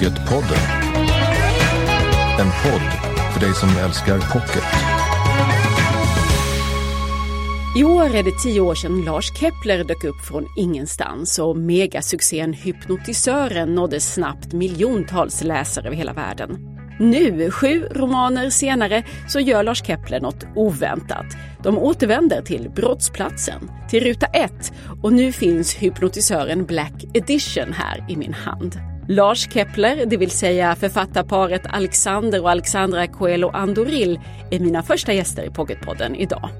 Pocketpodden. En podd för dig som älskar pocket. I år är det tio år sedan Lars Kepler dök upp från ingenstans och megasuccén Hypnotisören nådde snabbt miljontals läsare över hela världen. Nu, sju romaner senare, så gör Lars Kepler något oväntat. De återvänder till brottsplatsen, till ruta ett och nu finns hypnotisören Black Edition här i min hand. Lars Kepler, det vill säga författarparet Alexander och Alexandra Coelho Andoril, är mina första gäster i Pocketpodden idag.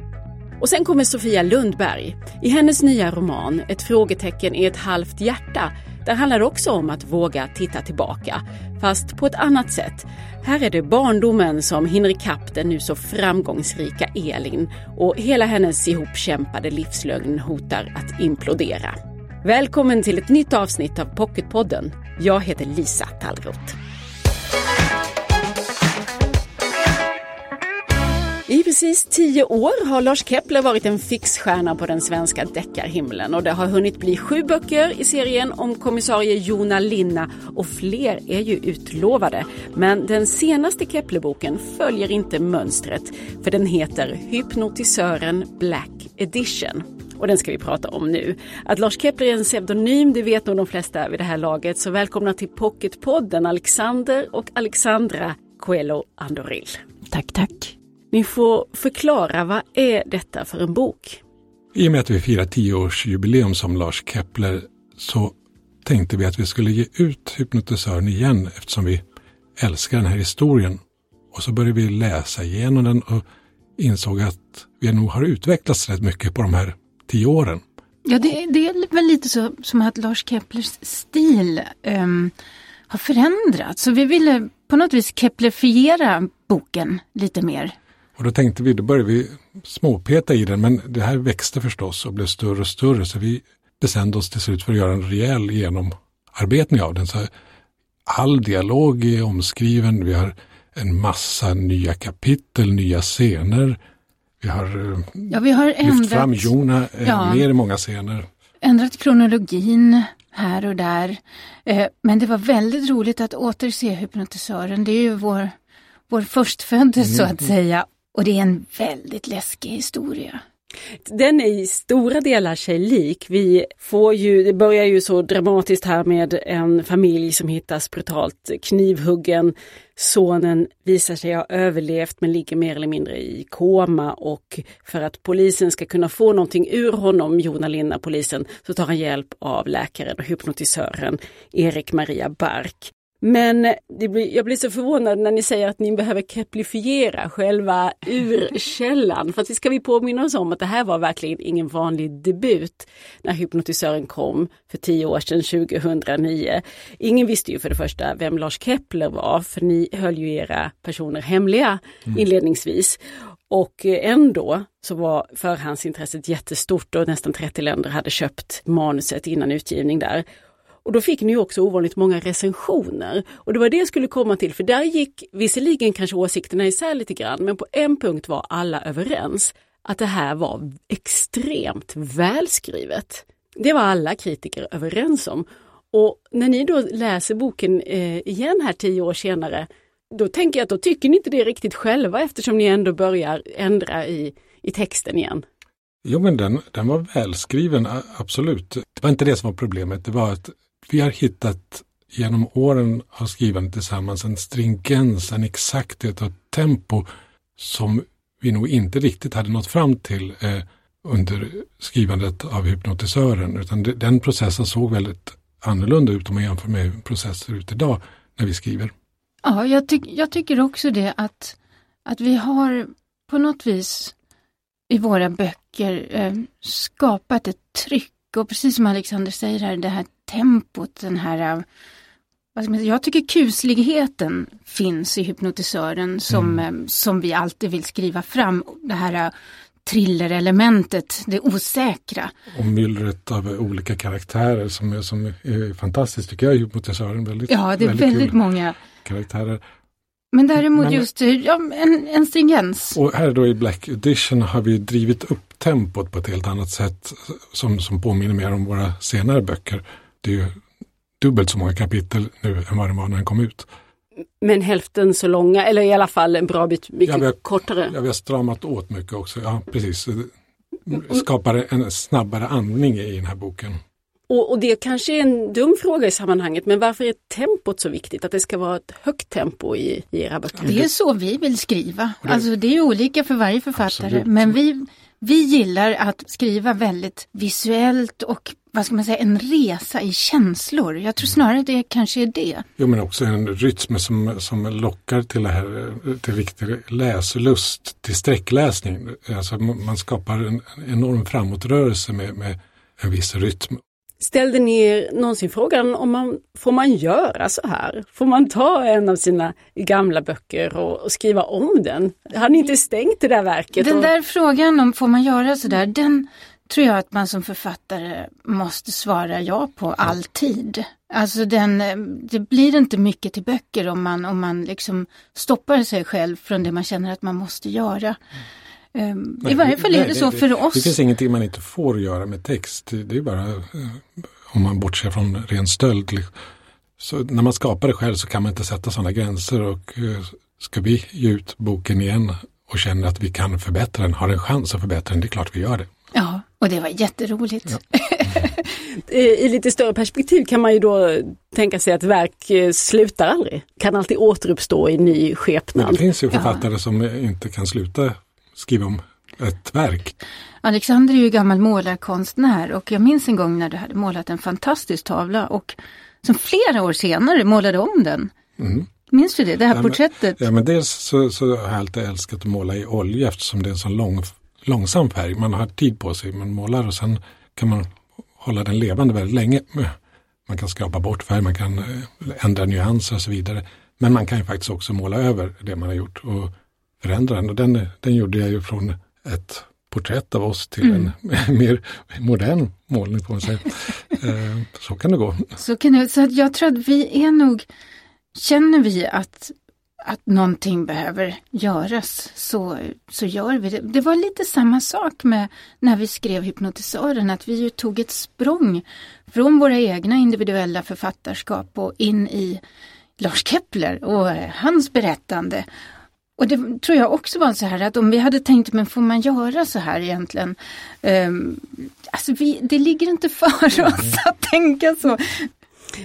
Och sen kommer Sofia Lundberg. I hennes nya roman Ett frågetecken i ett halvt hjärta där handlar det också om att våga titta tillbaka, fast på ett annat sätt. Här är det barndomen som hinner ikapp den nu så framgångsrika Elin och hela hennes ihopkämpade livslögn hotar att implodera. Välkommen till ett nytt avsnitt av Pocketpodden. Jag heter Lisa Tallroth. I precis tio år har Lars Kepler varit en fixstjärna på den svenska deckarhimlen och det har hunnit bli sju böcker i serien om kommissarie Jona Linna och fler är ju utlovade. Men den senaste Keplerboken följer inte mönstret för den heter Hypnotisören Black Edition. Och den ska vi prata om nu. Att Lars Kepler är en pseudonym det vet nog de flesta vid det här laget så välkomna till Pocketpodden Alexander och Alexandra Coelho Andoril. Tack, tack. Ni får förklara, vad är detta för en bok? I och med att vi firar tioårsjubileum som Lars Kepler så tänkte vi att vi skulle ge ut Hypnotisören igen eftersom vi älskar den här historien. Och så började vi läsa igenom den och insåg att vi nog har utvecklats rätt mycket på de här tio åren. Ja, det, det är väl lite så som att Lars Keplers stil um, har förändrats. Så vi ville på något vis Keplerfiera boken lite mer. Och då tänkte vi, då började vi småpeta i den, men det här växte förstås och blev större och större. Så vi bestämde oss till slut för att göra en rejäl genomarbetning av den. Så all dialog är omskriven, vi har en massa nya kapitel, nya scener. Vi har, ja, vi har ändrat, lyft fram Jona ja, mer i många scener. Ändrat kronologin här och där. Men det var väldigt roligt att återse hypnotisören. Det är ju vår, vår förstfödde mm. så att säga. Och det är en väldigt läskig historia. Den är i stora delar sig lik. Vi får ju, det börjar ju så dramatiskt här med en familj som hittas brutalt knivhuggen. Sonen visar sig ha överlevt men ligger mer eller mindre i koma och för att polisen ska kunna få någonting ur honom, Jona Linna, polisen, så tar han hjälp av läkaren och hypnotisören Erik Maria Bark. Men blir, jag blir så förvånad när ni säger att ni behöver keplifiera själva urkällan. För att ska vi påminna oss om att det här var verkligen ingen vanlig debut när hypnotisören kom för tio år sedan, 2009. Ingen visste ju för det första vem Lars Kepler var, för ni höll ju era personer hemliga mm. inledningsvis. Och ändå så var förhandsintresset jättestort och nästan 30 länder hade köpt manuset innan utgivning där. Och då fick ni också ovanligt många recensioner. Och det var det jag skulle komma till, för där gick visserligen kanske åsikterna isär lite grann, men på en punkt var alla överens. Att det här var extremt välskrivet. Det var alla kritiker överens om. Och när ni då läser boken eh, igen här tio år senare, då tänker jag att då tycker ni inte det riktigt själva eftersom ni ändå börjar ändra i, i texten igen. Jo men den, den var välskriven, absolut. Det var inte det som var problemet, det var att vi har hittat genom åren av skrivandet tillsammans en stringens, en exakthet och ett tempo som vi nog inte riktigt hade nått fram till eh, under skrivandet av hypnotisören. Utan den processen såg väldigt annorlunda ut om man jämför med hur processer ut idag när vi skriver. Ja, jag, ty jag tycker också det att, att vi har på något vis i våra böcker eh, skapat ett tryck och precis som Alexander säger här, det här tempot, den här säga, jag tycker kusligheten finns i hypnotisören som, mm. Äh, som vi alltid vill skriva fram. Det här äh, thrillerelementet, det osäkra. Och myllret av olika karaktärer som är, som är fantastiskt tycker jag hypnotisören. Väldigt, ja, det är väldigt, väldigt många karaktärer. Men däremot Men, just ja, en, en stringens. Och här då i Black Edition har vi drivit upp tempot på ett helt annat sätt som, som påminner mer om våra senare böcker det är ju dubbelt så många kapitel nu än vad den var när den kom ut. Men hälften så långa, eller i alla fall en bra bit mycket Ja, vi har- kortare. Ja, vi har stramat åt mycket också. Ja, precis. Skapar en snabbare andning i den här boken. Och, och det kanske är en dum fråga i sammanhanget, men varför är tempot så viktigt? Att det ska vara ett högt tempo i, i era böcker? Det är så vi vill skriva. Alltså det är olika för varje författare. Absolut. Men vi, vi gillar att skriva väldigt visuellt och vad ska man säga, en resa i känslor. Jag tror snarare det kanske är det. Jo, men också en rytm som, som lockar till det här, till riktig läslust, till sträckläsning. Alltså man skapar en enorm framåtrörelse med, med en viss rytm. Ställde ni er någonsin frågan om man får man göra så här? Får man ta en av sina gamla böcker och, och skriva om den? Har ni inte stängt det där verket? Den och- där frågan om får man göra sådär, den tror jag att man som författare måste svara ja på alltid. Alltså den, eh, det blir inte mycket till böcker om man, om man liksom stoppar sig själv från det man känner att man måste göra. I Nej, varje fall är nej, det så för oss. Det finns ingenting man inte får göra med text. Det det är bara eh, om man bortser från ren stöld. liksom. Så när man skapar det själv så kan man inte sätta sådana gränser och eh, ska vi ge ut boken igen och känner att vi kan förbättra den, har en chans att förbättra den, det är klart vi gör det. Ja, och det var jätteroligt. Eh, I lite större perspektiv kan man ju då tänka sig att verk slutar aldrig. Kan alltid återuppstå i ny Men skepnad. det finns ju författare som eh, inte kan sluta skriva om ett verk. Alexander är ju gammal målarkonstnär och jag minns en gång när du hade målat en fantastisk tavla och som flera år senare målade om den. Mm. Minns du det? Det här Ja, men- porträttet? Ja, men dels så, så har jag alltid älskat att måla i olja eftersom det är en sån lång, långsam färg. Man har tid på sig, man målar och sen kan man hålla den levande väldigt länge. Man kan skrapa bort färg, man kan eh, ändra nyanser och så vidare. Men man kan ju faktiskt också måla över det man har gjort och förändra den. Och den, den gjorde jag ju från ett porträtt av oss till en mer modern målning man säga. Eh, Så kan det gå. Så, kan det, så jag tror att vi är nog, känner vi att, att någonting behöver göras så, så gör vi det. Det var lite samma sak med när vi skrev Hypnotisören, att vi tog ett språng från våra egna individuella författarskap och in i Lars Kepler och hans berättande. Och det tror jag också var så här att om vi hade tänkt, men får man göra så här egentligen? Um, alltså vi, det ligger inte för oss att tänka så.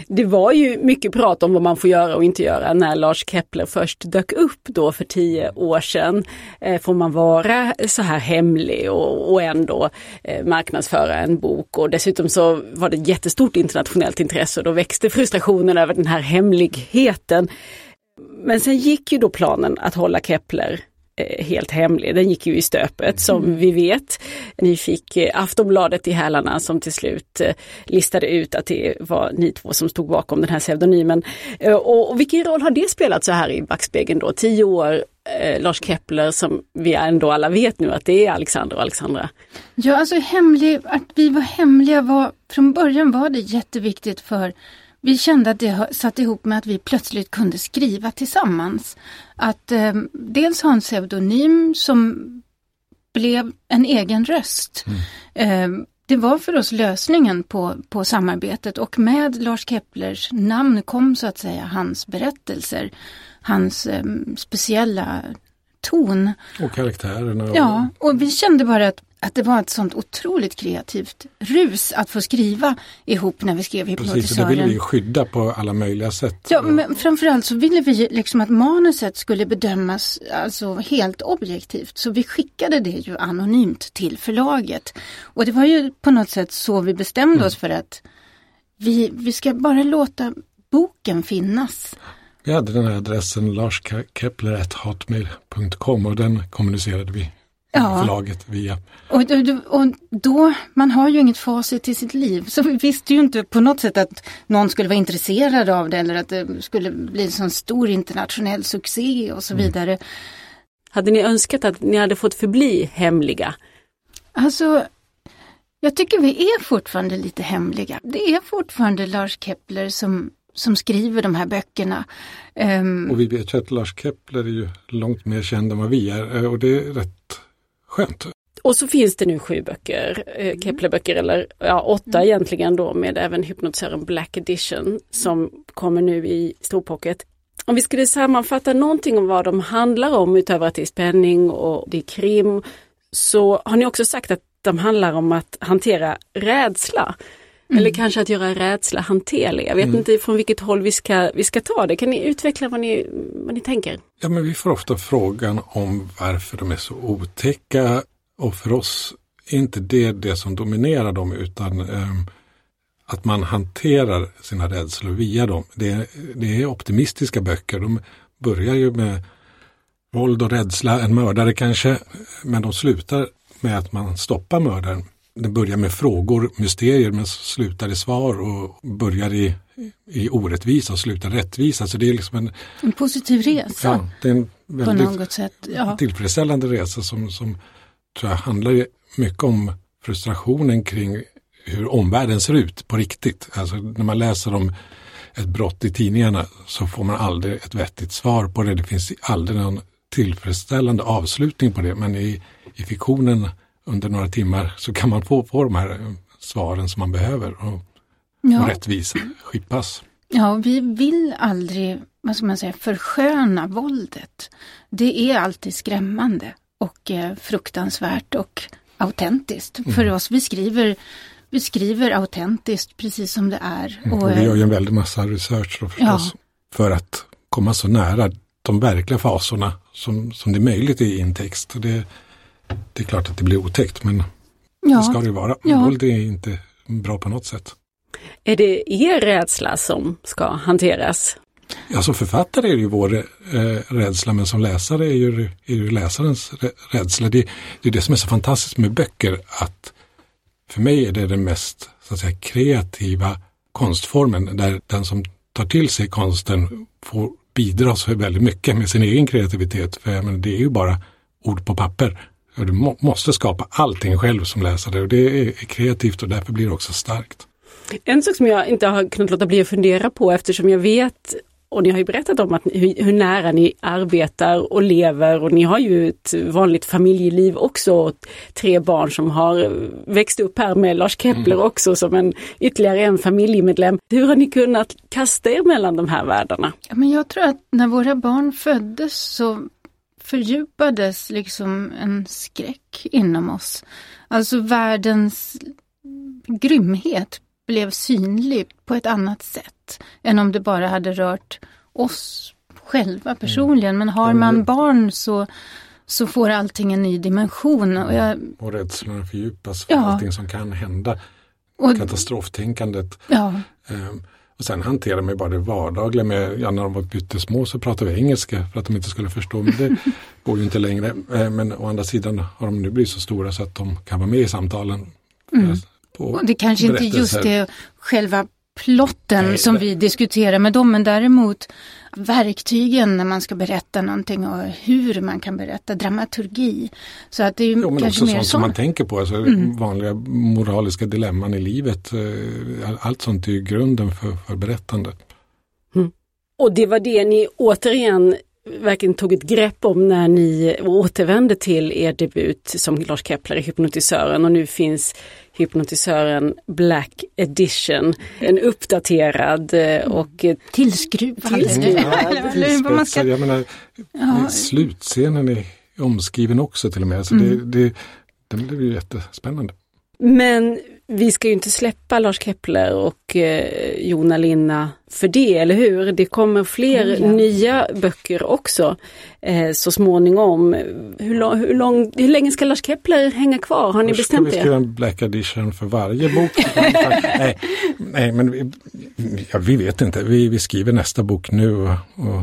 Det var ju mycket prat om vad man får göra och inte göra när Lars Kepler först dök upp då för tio år sedan. Eh, får man vara så här hemlig och, och ändå eh, marknadsföra en bok och dessutom så var det jättestort internationellt intresse och då växte frustrationen över den här hemligheten. Men sen gick ju då planen att hålla Kepler eh, helt hemlig. Den gick ju i stöpet som vi vet. Ni fick eh, Aftonbladet i hälarna som till slut eh, listade ut att det var ni två som stod bakom den här pseudonymen. Och, och vilken roll har det spelat så här i backspegeln då? Tio år, eh, Lars Kepler som vi ändå alla vet nu att det är Alexander och Alexandra. Ja, alltså hemlig, att vi var hemliga var, från början var det jätteviktigt för vi kände att det satt ihop med att vi plötsligt kunde skriva tillsammans. Att eh, dels ha en pseudonym som blev en egen röst. Eh, det var för oss lösningen på, på samarbetet och med Lars Keplers namn kom så att säga hans berättelser, hans eh, speciella ton. Och karaktärerna. Och, Ja, och vi kände bara att, att det var ett sånt otroligt kreativt rus att få skriva ihop när vi skrev Precis, och det Hypnotisören. vill vi skydda på alla möjliga sätt. Ja, men framförallt så ville vi liksom att manuset skulle bedömas alltså helt objektivt. Så vi skickade det ju anonymt till förlaget. Och det var ju på något sätt så vi bestämde Mm. oss för att vi, vi ska bara låta boken finnas. Vi hade den här adressen larskepler.hotmail.com och den kommunicerade vi Ja. förlaget via. Och, då- och då, man har ju inget facit i sitt liv. Så vi visste ju inte på något sätt att någon skulle vara intresserad av det eller att det skulle bli en sån stor internationell succé och så vidare. Hade ni önskat att ni hade fått förbli hemliga? Alltså, jag tycker vi är fortfarande lite hemliga. Det är fortfarande Lars Kepler som, som skriver de här böckerna. Ehm, Och vi vet ju att Lars Kepler är ju långt mer känd än vad vi är eh, och det är rätt skönt. Och så finns det nu sju böcker, eh, Keplerböcker, eller ja, åtta egentligen då med även hypnotisören Black Edition som kommer nu i storpocket. Om vi skulle sammanfatta någonting om vad de handlar om utöver att det är spänning och det är krim, så har ni också sagt att de handlar om att hantera rädsla. Mm. Eller kanske att göra rädsla hanterlig. Jag vet mm. inte från vilket håll vi ska, vi ska ta det. Kan ni utveckla vad ni, vad ni tänker? Ja, men vi får ofta frågan om varför de är så otäcka och för oss är inte det det som dominerar dem utan um, att man hanterar sina rädslor via dem. Det, det är optimistiska böcker. De börjar ju med våld och rädsla, en mördare kanske, men de slutar med att man stoppar mördaren. Det börjar med frågor, mysterier, men slutar i svar och börjar i, i orättvisa och slutar rättvisa. Så det är liksom en, en positiv resa. Ja, det är en väldigt sätt. Ja. tillfredsställande resa som, som tror jag handlar mycket om frustrationen kring hur omvärlden ser ut på riktigt. Alltså när man läser om ett brott i tidningarna så får man aldrig ett vettigt svar på det. Det finns aldrig någon tillfredsställande avslutning på det. Men i, i fiktionen under några timmar så kan man få, få de här svaren som man behöver och, ja. och rättvisa skippas. Ja, vi vill aldrig vad ska man säga, försköna våldet. Det är alltid skrämmande och eh, fruktansvärt och autentiskt mm. för oss. Vi skriver, vi skriver autentiskt precis som det är. Mm. Och, vi gör ju en väldig massa research då förstås. Ja. För att komma så nära de verkliga fasorna som, som det är möjligt i en text. Det, det är klart att det blir otäckt men ja. det ska det ju vara. Ja. Våld är inte bra på något sätt. Är det er rädsla som ska hanteras? Ja, som författare är det ju vår eh, rädsla men som läsare är ju, är ju läsarens rädsla. Det, det är det som är så fantastiskt med böcker att för mig är det den mest så att säga, kreativa konstformen där den som tar till sig konsten får bidra så väldigt mycket med sin egen kreativitet. För menar, det är ju bara ord på papper. Du må, måste skapa allting själv som läsare och det är, är kreativt och därför blir det också starkt. En sak som jag inte har kunnat låta bli att fundera på eftersom jag vet och ni har ju berättat om att, hur, hur, nära ni arbetar och lever och ni har ju ett vanligt familjeliv också. Tre barn som har växt upp här med Lars Kepler mm. också som en ytterligare en familjemedlem. Hur har ni kunnat kasta er mellan de här världarna? Ja, men jag tror att när våra barn föddes så fördjupades liksom en skräck inom oss. Alltså världens grymhet blev synlig på ett annat sätt än om det bara hade rört oss själva mm. personligen. Men har man barn så, så får allting en ny dimension. Och, jag, och rädslorna fördjupas för ja. allting som kan hända. Och, Katastroftänkandet. Ja. Um, och sen hanterar man bara det vardagliga med, ja när de var pyttesmå så pratade vi engelska för att de inte skulle förstå. Men det går ju inte längre. Ehm, men å andra sidan har de nu blivit så stora så att de kan vara med i samtalen. Mm. Och det kanske inte just är själva plotten Nej, som vi diskuterar med dem, men däremot verktygen när man ska berätta någonting och hur man kan berätta, dramaturgi. Så att det är jo, men kanske också mer sånt som man tänker på, alltså mm. vanliga moraliska dilemman i livet. Eh, allt sånt är ju grunden för, för berättandet. Mm. Och det var det ni återigen verkligen tog ett grepp om när ni återvände till er debut som Lars Kepler i Hypnotisören och nu finns Hypnotisören Black Edition. En uppdaterad eh, och tillskruvad. Jag menar, ja. slutscenen är omskriven också till och med. Så mm. det, det, den blev ju jättespännande. Men vi ska ju inte släppa Lars Kepler och eh, Jona Linna för det, eller hur? Det kommer fler mm. nya böcker också eh, så småningom. Hur, lång, hur, lång, hur länge ska Lars Kepler hänga kvar? Har ni Först bestämt det? Ska vi skriva en Black Edition för varje bok? nej, nej, men vi, ja, vi vet inte. Vi, vi skriver nästa bok nu och, och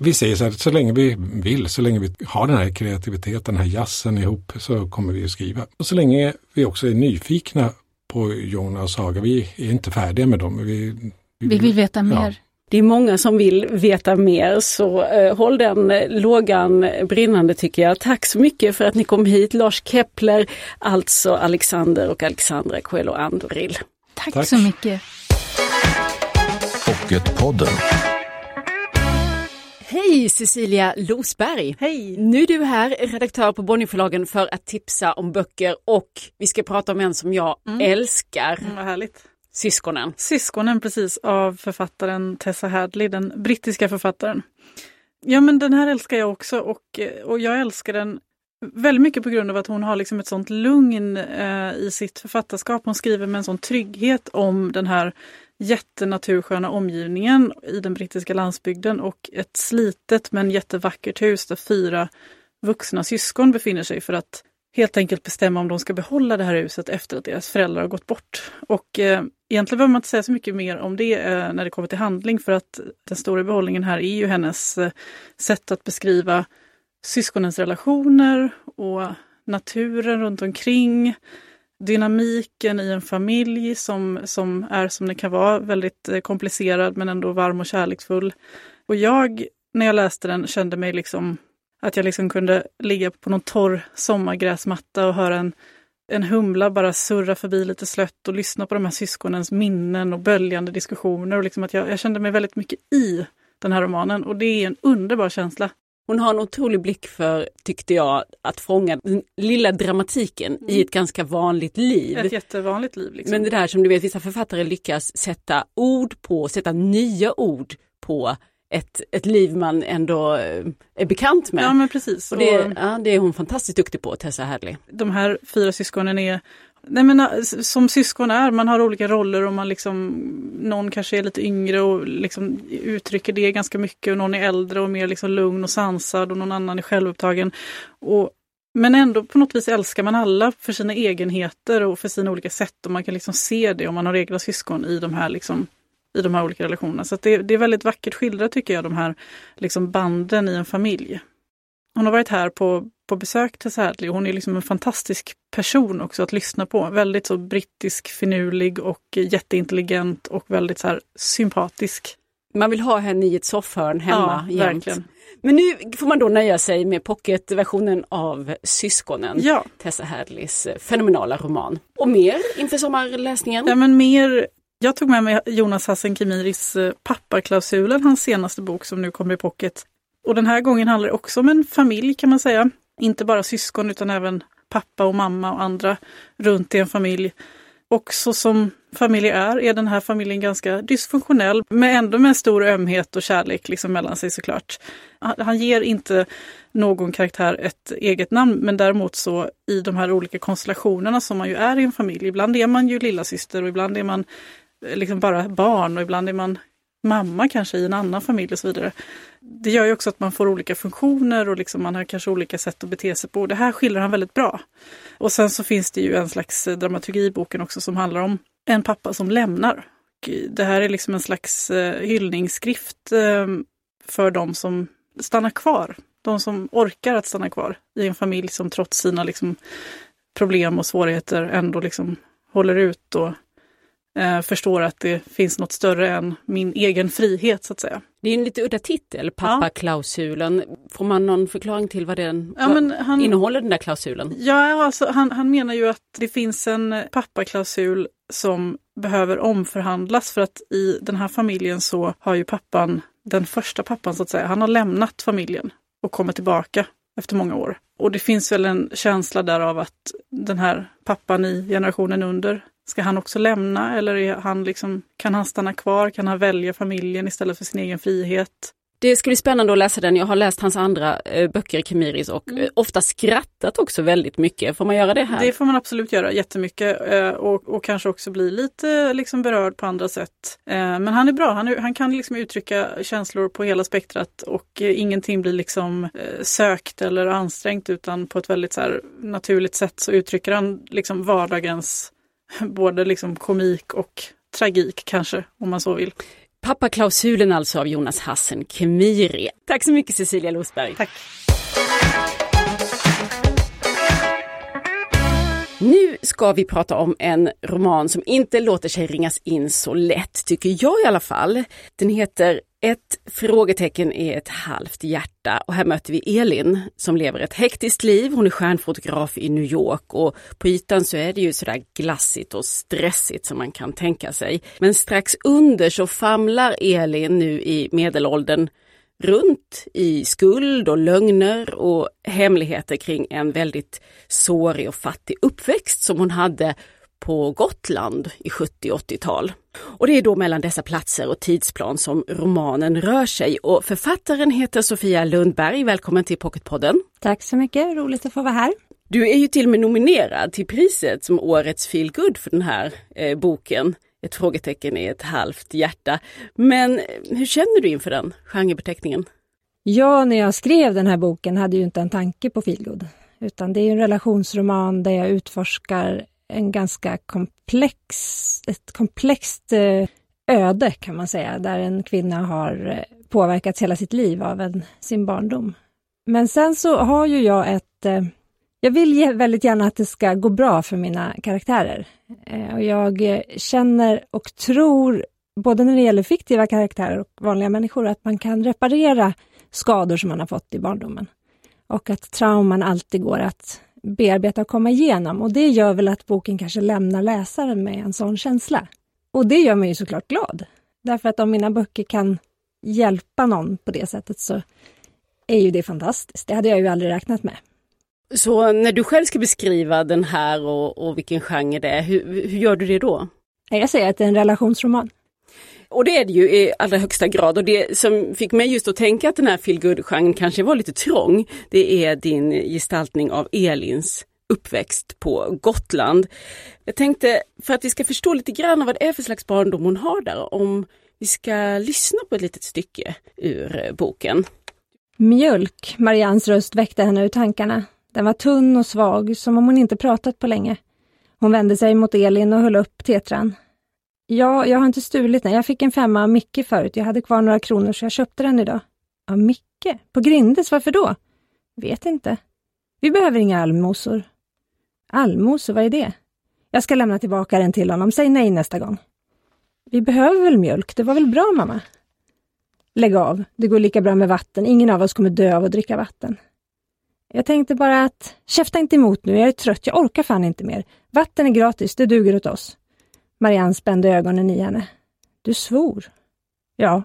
vi säger så här, så länge vi vill, så länge vi har den här kreativiteten, den här jazzen ihop så kommer vi att skriva. Och så länge vi också är nyfikna på Jona och Saga. Vi är inte färdiga med dem. Vi, vi, vi vill veta mer. Ja. Det är många som vill veta mer så eh, håll den eh, lågan brinnande tycker jag. Tack så mycket för att ni kom hit Lars Kepler, alltså Alexander och Alexandra Coelho Andoril. Tack, Tack så mycket. Pocketpodden. Hej Cecilia Losberg! Hej! Nu är du här, redaktör på Bonnierförlagen för att tipsa om böcker och vi ska prata om en som jag älskar, Mm, vad härligt. Syskonen. Syskonen precis av författaren Tessa Hadley, den brittiska författaren. Ja men den här älskar jag också och, och jag älskar den väldigt mycket på grund av att hon har liksom ett sånt lugn eh, i sitt författarskap. Hon skriver med en sån trygghet om den här jättenatursköna omgivningen i den brittiska landsbygden och ett slitet men jättevackert hus där fyra vuxna syskon befinner sig för att helt enkelt bestämma om de ska behålla det här huset efter att deras föräldrar har gått bort. Och eh, egentligen behöver man inte säga så mycket mer om det eh, när det kommer till handling för att den stora behållningen här är ju hennes eh, sätt att beskriva syskonens relationer och naturen runt omkring. Dynamiken i en familj som, som är som den kan vara, väldigt eh, komplicerad men ändå varm och kärleksfull. Och jag, när jag läste den, kände mig liksom att jag liksom kunde ligga på någon torr sommargräsmatta och höra en, en humla bara surra förbi lite slött och lyssna på de här syskonens minnen och böljande diskussioner. Och liksom att jag, jag kände mig väldigt mycket i den här romanen och det är en underbar känsla. Hon har en otrolig blick för, tyckte jag, att fånga den lilla dramatiken i ett ganska vanligt liv. Ett jättevanligt liv. Liksom. Men det där som du vet, vissa författare lyckas sätta ord på, sätta nya ord på ett, ett liv man ändå eh, är bekant med. Ja men precis. och det, Och- ja, det är hon fantastiskt duktig på, Tessa Hadley. de här fyra syskonen är Nej men eh, som syskon är, man har olika roller och man liksom Någon kanske är lite yngre och liksom uttrycker det ganska mycket och någon är äldre och mer liksom lugn och sansad och någon annan är självupptagen. Och, men ändå på något vis älskar man alla för sina egenheter och för sina olika sätt och man kan liksom se det om man har egna syskon i de här liksom i de här olika relationerna. Så att det, det är väldigt vackert skildrat tycker jag, de här liksom banden i en familj. Hon har varit här på, på besök till Sadley hon är liksom en fantastisk person också att lyssna på. Väldigt så brittisk, finurlig och jätteintelligent och väldigt så här sympatisk. Man vill ha henne i ett soffhörn hemma ja, jämt. verkligen. Men nu får man då nöja sig med pocketversionen av Syskonen, Ja. Tessa Hadleys eh, fenomenala roman. Och mer inför sommarläsningen? ja, men mer jag tog med mig Jonas Hassan Kemiris eh, Pappaklausulen, hans senaste bok som nu kommer i pocket. Och den här gången handlar det också om en familj kan man säga. Inte bara syskon utan även pappa och mamma och andra runt i en familj. Och så som familjer är, är den här familjen ganska dysfunktionell, men ändå med stor ömhet och kärlek liksom mellan sig såklart. Han, ger inte någon karaktär ett eget namn, men däremot så i de här olika konstellationerna som man ju är i en familj. Ibland är man ju lillasyster och ibland är man eh, liksom bara barn och ibland är man mamma kanske i en annan familj och så vidare. Det gör ju också att man får olika funktioner och liksom man har kanske olika sätt att bete sig på. Det här skildrar han väldigt bra. Och sen så finns det ju en slags dramaturgi i boken också som handlar om en pappa som lämnar. Och det här är liksom en slags eh, hyllningsskrift eh, för de som stannar kvar. De som orkar att stanna kvar i en familj som trots sina liksom, problem och svårigheter ändå liksom håller ut och eh, förstår att det finns något större än min egen frihet så att säga. Det är en lite udda titel, pappaklausulen. Får man någon förklaring till vad den Ja, vad han- innehåller den där klausulen? Ja, alltså, han, han menar ju att det finns en pappaklausul som behöver omförhandlas för att i den här familjen så har ju pappan, den första pappan så att säga, han har lämnat familjen och kommer tillbaka efter många år. Och det finns väl en känsla där av att den här pappan i generationen under, ska han också lämna eller han liksom, kan han stanna kvar? Kan han välja familjen istället för sin egen frihet? Det ska bli spännande att läsa den. Jag har läst hans andra eh, böcker i Kemiris och Mm. eh, ofta skrattat också väldigt mycket. Får man göra det här? Det får man absolut göra jättemycket eh, och, och kanske också bli lite liksom berörd på andra sätt. Men han är bra, han, är, han kan liksom uttrycka känslor på hela spektrat och ingenting blir liksom sökt eller ansträngt utan på ett väldigt så naturligt sätt så uttrycker han liksom vardagens både liksom komik och tragik kanske om man så vill. Pappaklausulen alltså av Jonas Hassen Kemiri. Tack så mycket Cecilia Losberg. Tack. Nu ska vi prata om en roman som inte låter sig ringas in så lätt, tycker jag i alla fall. Den heter ett frågetecken är ett halvt hjärta och här möter vi Elin som lever ett hektiskt liv. Hon är stjärnfotograf i New York och på ytan så är det ju sådär glassigt och stressigt som man kan tänka sig. Men strax under så famlar Elin nu i medelåldern runt i skuld och lögner och hemligheter kring en väldigt sårig och fattig uppväxt som hon hade på Gotland i 70 80-tal. Och det är då mellan dessa platser och tidsplan som romanen rör sig och författaren heter Sofia Lundberg. Välkommen till Pocketpodden! Tack så mycket, roligt att få vara här. Du är ju till och med nominerad till priset som årets feelgood för den här eh, boken. Ett frågetecken är ett halvt hjärta. Men hur känner du inför den genrebeteckningen? Ja, när jag skrev den här boken hade jag inte en tanke på feelgood. Utan det är en relationsroman där jag utforskar en ganska komplex, ett komplext eh, öde kan man säga, där en kvinna har eh, påverkats hela sitt liv av en, sin barndom. Men sen så har ju jag ett... Eh, jag vill väldigt gärna att det ska gå bra för mina karaktärer. Och jag känner och tror, både när det gäller fiktiva karaktärer och vanliga människor, att man kan reparera skador som man har fått i barndomen. Och att trauman alltid går att bearbeta och komma igenom. Och det gör väl att boken kanske lämnar läsaren med en sån känsla. Och det gör mig ju såklart glad. Därför att om mina böcker kan hjälpa någon på det sättet så är ju det fantastiskt. Det hade jag ju aldrig räknat med. Så när du själv ska beskriva den här och, och vilken genre det är, hur, hur gör du det då? Jag säger att det är en relationsroman. Och det är det ju i allra högsta grad och det som fick mig just att tänka att den här feelgood-genren kanske var lite trång, det är din gestaltning av Elins uppväxt på Gotland. Jag tänkte, för att vi ska förstå lite grann vad det är för slags barndom hon har där, om vi ska lyssna på ett litet stycke ur eh, boken. Mjölk, Marians röst väckte henne ur tankarna. Den var tunn och svag, som om hon inte pratat på länge. Hon vände sig mot Elin och höll upp tetran. Ja, jag har inte stulit den. Jag fick en femma av Micke förut. Jag hade kvar några kronor så jag köpte den idag. Av Micke? På Grindes? Varför då? Vet inte. Vi behöver inga allmosor. Allmosor, vad är det? Jag ska lämna tillbaka den till honom. Säg nej nästa gång. Vi behöver väl mjölk? Det var väl bra, mamma? Lägg av. Det går lika bra med vatten. Ingen av oss kommer dö av att dricka vatten. Jag tänkte bara att käfta inte emot nu. Jag är trött. Jag orkar fan inte mer. Vatten är gratis. Det duger åt oss. Marianne spände ögonen i henne. Du svor? Ja.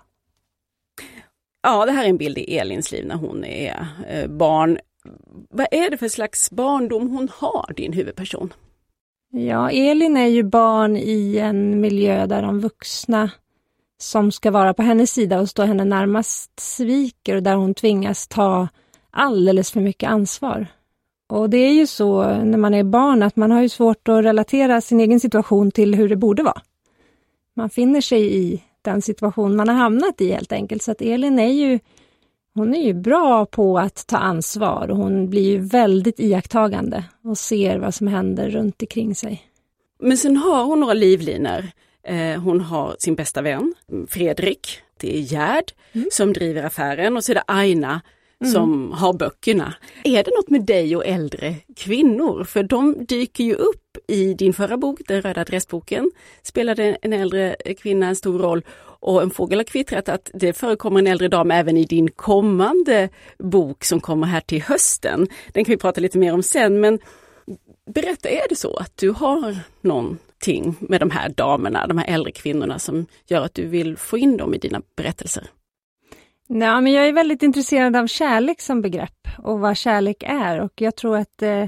Ja, det här är en bild i Elins liv när hon är eh, barn. Vad är det för slags barndom hon har, din huvudperson? Ja, Elin är ju barn i en miljö där de vuxna som ska vara på hennes sida och stå henne närmast sviker och där hon tvingas ta alldeles för mycket ansvar. Och det är ju så när man är barn att man har ju svårt att relatera sin egen situation till hur det borde vara. Man finner sig i den situation man har hamnat i helt enkelt. Så att Elin är ju, hon är ju bra på att ta ansvar och hon blir ju väldigt iakttagande och ser vad som händer runt omkring sig. Men sen har hon några livlinor. Eh, hon har sin bästa vän Fredrik, det är Gerd mm. som driver affären och så är det Aina mm. som har böckerna. Är det något med dig och äldre kvinnor? För de dyker ju upp i din förra bok, Den röda adressboken, spelade en äldre kvinna en stor roll och En fågel har kvittrat att det förekommer en äldre dam även i din kommande bok som kommer här till hösten. Den kan vi prata lite mer om sen men berätta, är det så att du har någonting med de här damerna, de här äldre kvinnorna som gör att du vill få in dem i dina berättelser? Nej, men jag är väldigt intresserad av kärlek som begrepp och vad kärlek är och jag tror att eh,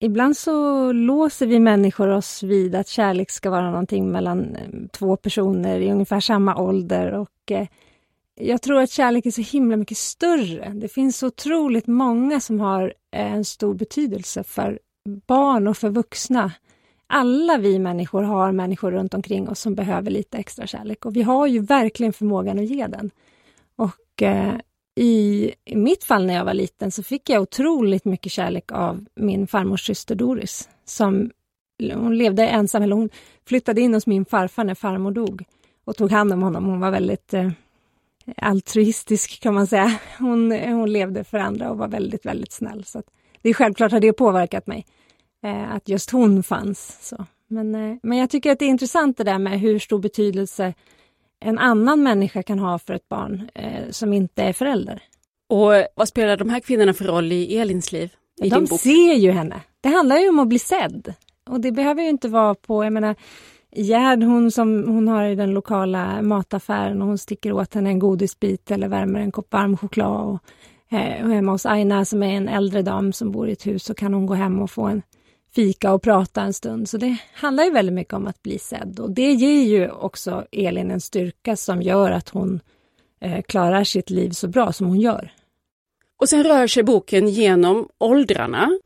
ibland så låser vi människor oss vid att kärlek ska vara någonting mellan eh, två personer i ungefär samma ålder och eh, jag tror att kärlek är så himla mycket större. Det finns så otroligt många som har eh, en stor betydelse för barn och för vuxna. Alla vi människor har människor runt omkring oss som behöver lite extra kärlek och vi har ju verkligen förmågan att ge den. Och eh, i, i mitt fall när jag var liten så fick jag otroligt mycket kärlek av min farmors syster Doris. Som, hon levde ensam, eller hon flyttade in hos min farfar när farmor dog och tog hand om honom. Hon var väldigt eh, altruistisk kan man säga. Hon, hon levde för andra och var väldigt, väldigt snäll. Så det är självklart har det påverkat mig, eh, att just hon fanns. Så. Men, eh, men jag tycker att det är intressant det där med hur stor betydelse en annan människa kan ha för ett barn eh, som inte är förälder. Och vad spelar de här kvinnorna för roll i Elins liv? I de ser ju henne. Det handlar ju om att bli sedd. Och det behöver ju inte vara på, jag menar, Gerd, hon som hon har i den lokala mataffären och hon sticker åt henne en godisbit eller värmer en kopp varm choklad. Och, eh, och hemma hos Aina som är en äldre dam som bor i ett hus så kan hon gå hem och få en fika och prata en stund. Så det handlar ju väldigt mycket om att bli sedd och det ger ju också Elin en styrka som gör att hon eh, klarar sitt liv så bra som hon gör. Och sen rör sig boken genom åldrarna.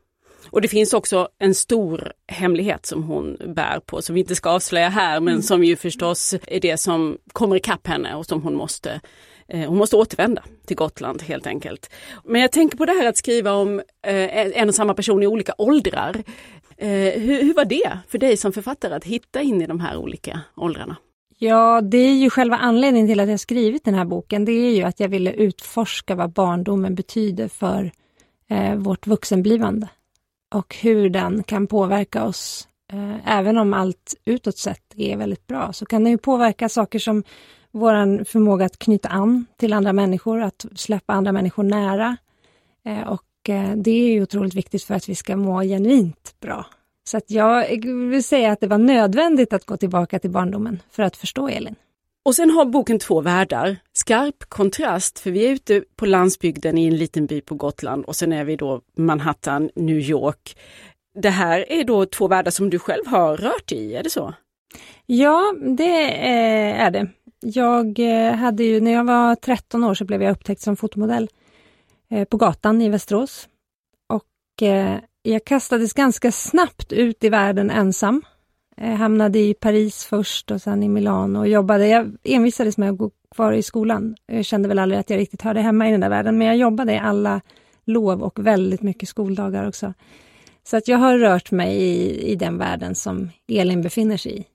Och det finns också en stor hemlighet som hon bär på, som vi inte ska avslöja här, men mm. som ju förstås är det som kommer ikapp henne och som hon måste eh, hon måste återvända till Gotland helt enkelt. Men jag tänker på det här att skriva om eh, en och samma person i olika åldrar. Eh, hur, hur var det för dig som författare att hitta in i de här olika åldrarna? Ja, det är ju själva anledningen till att jag skrivit den här boken. Det är ju att jag ville utforska vad barndomen betyder för eh, vårt vuxenblivande och hur den kan påverka oss. Eh, även om allt utåt sett är väldigt bra så kan den ju påverka saker som vår förmåga att knyta an till andra människor, att släppa andra människor nära. Eh, och det är ju otroligt viktigt för att vi ska må genuint bra. Så att jag vill säga att det var nödvändigt att gå tillbaka till barndomen för att förstå Elin. Och sen har boken två världar. Skarp kontrast, för vi är ute på landsbygden i en liten by på Gotland och sen är vi då Manhattan, New York. Det här är då två världar som du själv har rört i, är det så? Ja, det är det. Jag eh, hade ju, när jag var 13 år så blev jag upptäckt som fotomodell eh, Eh, på gatan i Västerås. Och eh, jag kastades ganska snabbt ut i världen ensam. Jag hamnade i Paris först och sen i Milano och jobbade. Jag envisades med att gå kvar i skolan. Jag kände väl aldrig att jag riktigt hörde hemma i den där världen, men jag jobbade alla lov och väldigt mycket skoldagar också. Så att jag har rört mig i, i den världen som Elin befinner sig i.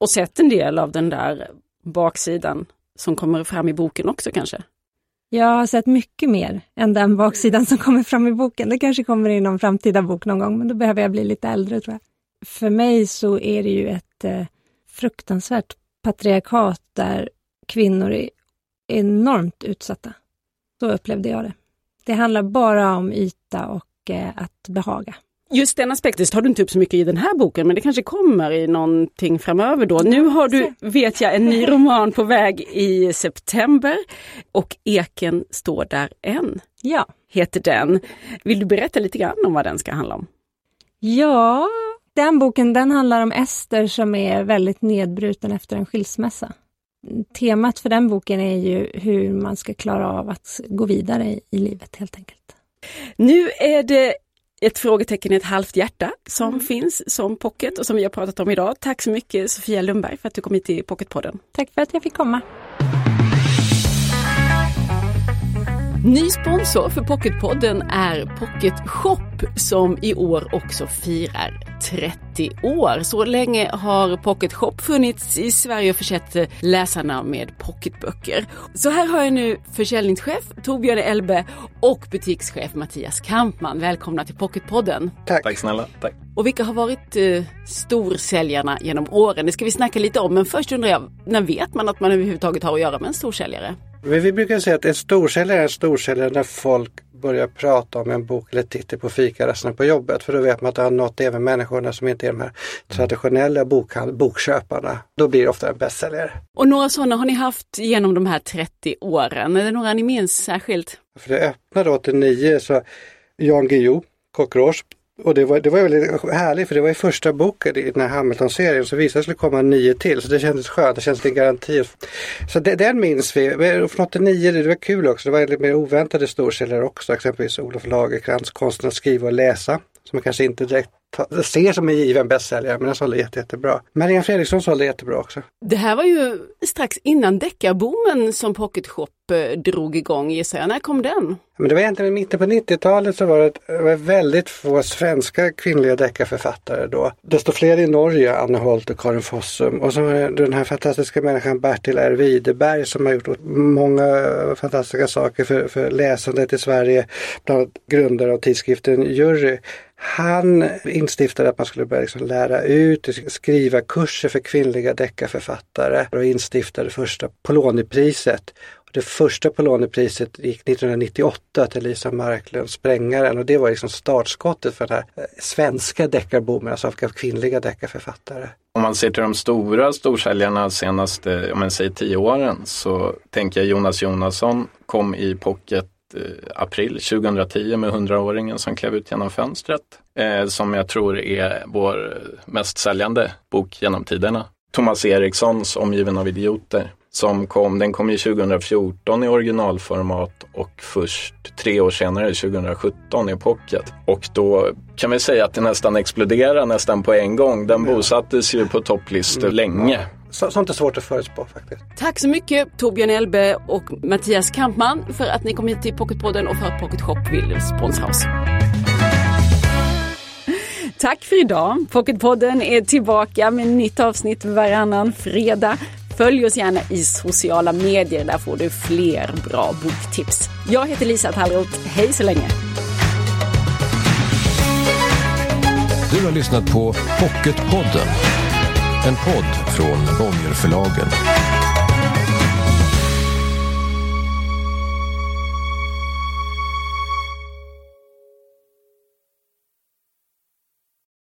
Och sett en del av den där baksidan som kommer fram i boken också kanske? Jag har sett mycket mer än den baksidan som kommer fram i boken. Det kanske kommer i någon framtida bok någon gång, men då behöver jag bli lite äldre tror jag. För mig så är det ju ett eh, fruktansvärt patriarkat där kvinnor är enormt utsatta. Så upplevde jag det. Det handlar bara om yta och eh, att behaga. Just den aspekten tar du inte upp så mycket i den här boken, men det kanske kommer i någonting framöver då. Nu har du, vet jag, en ny roman på väg i september och Eken står där än. Ja. Heter den. Vill du berätta lite grann om vad den ska handla om? Ja, den boken den handlar om Ester som är väldigt nedbruten efter en skilsmässa. Temat för den boken är ju hur man ska klara av att gå vidare i, i livet helt enkelt. Nu är det ett frågetecken i ett halvt hjärta som mm. finns som pocket och som vi har pratat om idag. Tack så mycket Sofia Lundberg för att du kom hit till Pocketpodden. Tack för att jag fick komma. Ny sponsor för Pocketpodden är Pocket Shop som i år också firar 30 år. Så länge har Pocket Shop funnits i Sverige och försett läsarna med pocketböcker. Så här har jag nu försäljningschef Torbjörn Elbe och butikschef Mattias Kampman. Välkomna till Pocketpodden. Tack. Tack snälla. Tack. Och vilka har varit eh, storsäljarna genom åren? Det ska vi snacka lite om, men först undrar jag, när vet man att man överhuvudtaget har att göra med en storsäljare? Vi brukar säga att en storsäljare är en storsäljare när folk börjar prata om en bok eller titel på fikarasten på jobbet. För då vet man att det har nått även människorna som inte är de här traditionella bokköparna. Då blir det ofta en bästsäljare. Och några sådana har ni haft genom de här 30 åren. Är det några ni minns särskilt? För det öppnade 89 så Jan Guillou, Cockroach, och det var, det var väldigt härligt för det var ju första boken i den här Hamilton-serien så visade det skulle komma nio till så det kändes skönt, det kändes som en garanti. Så det, den minns vi. Från 89, det var kul också, det var lite mer oväntade storsäljare också, exempelvis Olof Lagercrantz Konsten att skriva och läsa som man kanske inte direkt ser som en given bästsäljare men den sålde jätte, jättebra. Marianne Fredriksson sålde jättebra också. Det här var ju strax innan deckarboomen som Pocket Shop Eh, drog igång gissar jag. När kom den? Men det var egentligen i mitten på 90-talet så var det, det var väldigt få svenska kvinnliga deckarförfattare då. Desto fler i Norge, Anne Holt och Karin Fossum. Och så var det den här fantastiska människan Bertil R. Widerberg som har gjort många fantastiska saker för, för läsandet i Sverige. Bland annat grundare av tidskriften Jury. Han instiftade att man skulle börja liksom lära ut, skriva kurser för kvinnliga deckarförfattare och instiftade första Polonipriset. Det första Polonipriset gick 1998 till Lisa Marklund, Sprängaren och det var liksom startskottet för den här eh, svenska deckarboomen, alltså av kvinnliga deckarförfattare. Om man ser till de stora storsäljarna senaste, om man säger tio åren, så tänker jag Jonas Jonasson kom i pocket eh, april 2010 med 100-åringen som klev ut genom fönstret. Eh, som jag tror är vår eh, mest säljande bok genom tiderna. Thomas Erikssons Omgiven av idioter som kom, den kom ju 2014 i originalformat och först tre år senare, 2017, i pocket. Och då kan vi säga att det nästan exploderade nästan på en gång. Den bosattes ju på topplistor mm. länge. Så, sånt är svårt att förutspå faktiskt. Tack så mycket Torbjörn Elbe och Mattias Kampman för att ni kom hit till Pocketpodden och för att Pocket Shop vill sponsra oss. Tack för idag. Pocketpodden är tillbaka med nytt avsnitt varannan fredag. Följ oss gärna i sociala medier, där får du fler bra boktips. Jag heter Lisa Tallroth, hej så länge! Du har lyssnat på Pocketpodden, en podd från Bonnierförlagen.